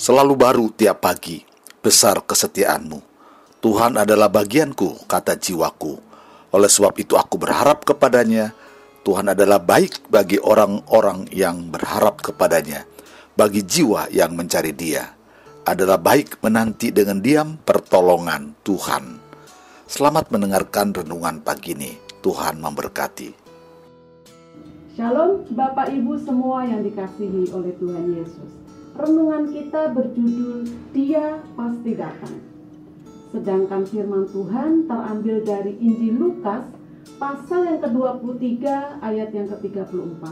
Selalu baru tiap pagi, besar kesetiaanmu. Tuhan adalah bagianku, kata jiwaku. Oleh sebab itu aku berharap kepadanya. Tuhan adalah baik bagi orang-orang yang berharap kepadanya, bagi jiwa yang mencari dia. Adalah baik menanti dengan diam pertolongan Tuhan. Selamat mendengarkan renungan pagi ini. Tuhan memberkati. Shalom Bapak Ibu semua yang dikasihi oleh Tuhan Yesus. Renungan kita berjudul Dia Pasti Datang. Sedangkan firman Tuhan terambil dari Injil Lukas pasal yang ke-23 ayat yang ke-34.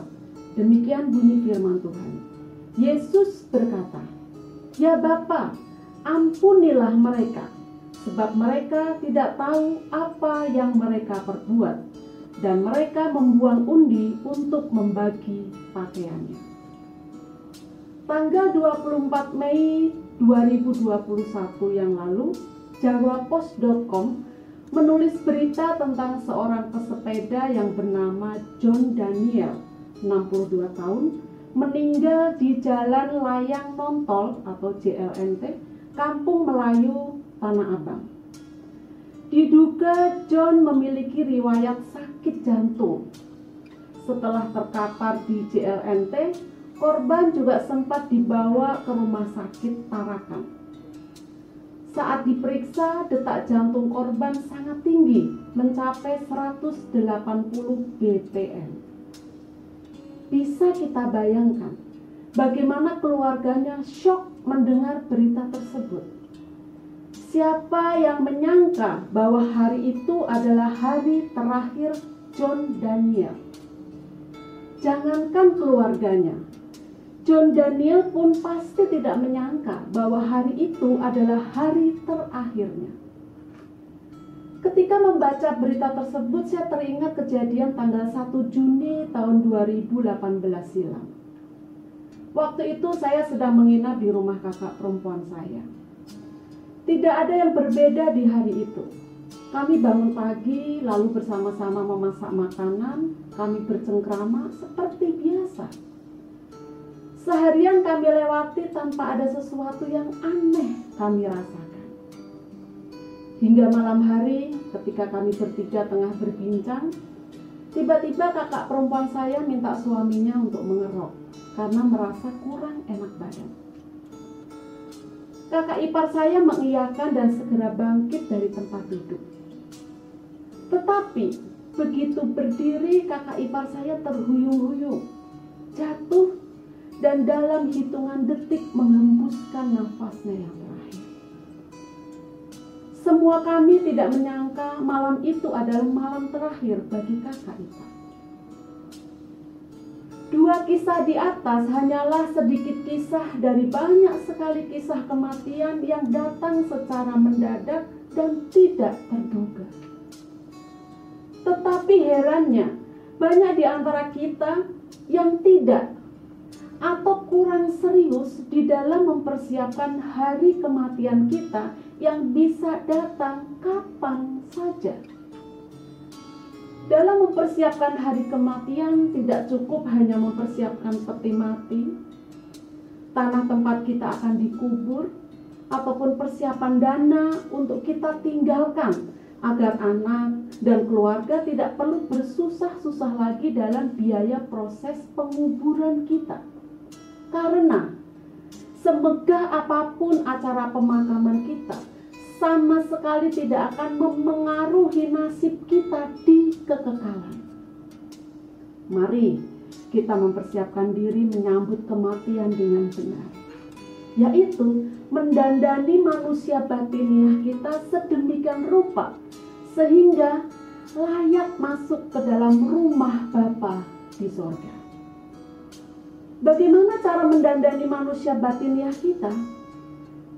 Demikian bunyi firman Tuhan. Yesus berkata, "Ya Bapa, ampunilah mereka, sebab mereka tidak tahu apa yang mereka perbuat." dan mereka membuang undi untuk membagi pakaiannya. Tanggal 24 Mei 2021 yang lalu, jawapos.com menulis berita tentang seorang pesepeda yang bernama John Daniel, 62 tahun, meninggal di Jalan Layang Nontol atau JLNT, Kampung Melayu, Tanah Abang. Diduga John memiliki riwayat sakit jantung. Setelah terkapar di JLNT, korban juga sempat dibawa ke rumah sakit Tarakan. Saat diperiksa, detak jantung korban sangat tinggi, mencapai 180 bpm. Bisa kita bayangkan bagaimana keluarganya shock mendengar berita tersebut. Siapa yang menyangka bahwa hari itu adalah hari terakhir John Daniel? Jangankan keluarganya, John Daniel pun pasti tidak menyangka bahwa hari itu adalah hari terakhirnya. Ketika membaca berita tersebut, saya teringat kejadian tanggal 1 Juni tahun 2018 silam. Waktu itu saya sedang menginap di rumah kakak perempuan saya. Tidak ada yang berbeda di hari itu. Kami bangun pagi, lalu bersama-sama memasak makanan, kami bercengkrama seperti biasa. Seharian kami lewati tanpa ada sesuatu yang aneh kami rasakan. Hingga malam hari, ketika kami bertiga tengah berbincang, tiba-tiba kakak perempuan saya minta suaminya untuk mengerok karena merasa kurang enak badan. Kakak ipar saya mengiyakan dan segera bangkit dari tempat duduk. Tetapi begitu berdiri kakak ipar saya terhuyung-huyung, jatuh dan dalam hitungan detik menghembuskan nafasnya yang terakhir. Semua kami tidak menyangka malam itu adalah malam terakhir bagi kakak ipar. Dua kisah di atas hanyalah sedikit kisah dari banyak sekali kisah kematian yang datang secara mendadak dan tidak terduga. Tetapi herannya, banyak di antara kita yang tidak atau kurang serius di dalam mempersiapkan hari kematian kita yang bisa datang kapan saja. Dalam mempersiapkan hari kematian tidak cukup hanya mempersiapkan peti mati, tanah tempat kita akan dikubur, ataupun persiapan dana untuk kita tinggalkan agar anak dan keluarga tidak perlu bersusah-susah lagi dalam biaya proses penguburan kita. Karena semegah apa pun acara pemakaman kita, sama sekali tidak akan memengaruhi nasib kita di kekekalan. Mari kita mempersiapkan diri menyambut kematian dengan benar, yaitu mendandani manusia batiniah kita sedemikian rupa sehingga layak masuk ke dalam rumah Bapa di sorga. Bagaimana cara mendandani manusia batiniah kita?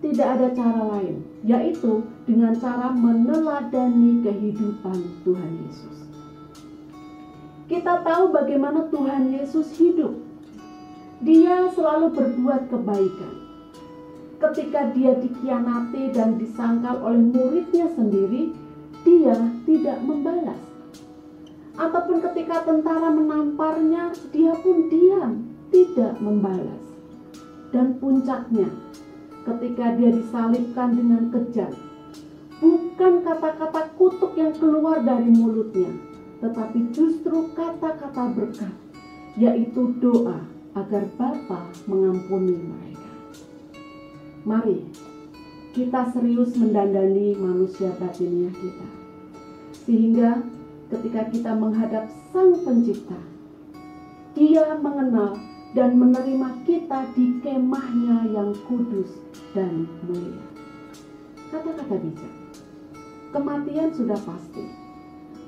tidak ada cara lain, yaitu dengan cara meneladani kehidupan Tuhan Yesus. Kita tahu bagaimana Tuhan Yesus hidup. Dia selalu berbuat kebaikan. Ketika dia dikhianati dan disangkal oleh muridnya sendiri, dia tidak membalas. Ataupun ketika tentara menamparnya, dia pun diam, tidak membalas. Dan puncaknya, ketika dia disalibkan dengan kejam. Bukan kata-kata kutuk yang keluar dari mulutnya, tetapi justru kata-kata berkat, yaitu doa agar Bapa mengampuni mereka. Mari kita serius mendandani manusia batiniah kita. Sehingga ketika kita menghadap Sang Pencipta, Dia mengenal dan menerima kita di kemahnya yang kudus dan mulia. Kata-kata bijak, kematian sudah pasti.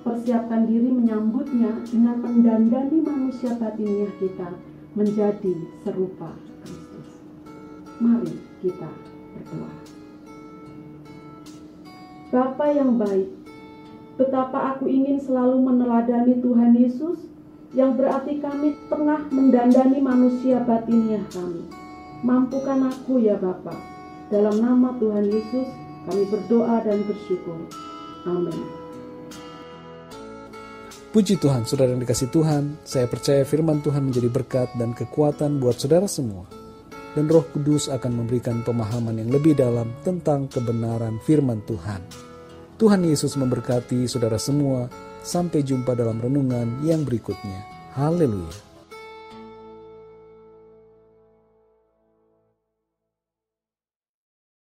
Persiapkan diri menyambutnya dengan mendandani manusia batiniah kita menjadi serupa Kristus. Mari kita berdoa. Bapa yang baik, betapa aku ingin selalu meneladani Tuhan Yesus yang berarti kami tengah mendandani manusia batiniah kami. Mampukan aku ya Bapa. Dalam nama Tuhan Yesus kami berdoa dan bersyukur. Amin. Puji Tuhan, saudara yang dikasih Tuhan, saya percaya firman Tuhan menjadi berkat dan kekuatan buat saudara semua dan Roh Kudus akan memberikan pemahaman yang lebih dalam tentang kebenaran firman Tuhan. Tuhan Yesus memberkati saudara semua. Sampai jumpa dalam renungan yang berikutnya. Haleluya!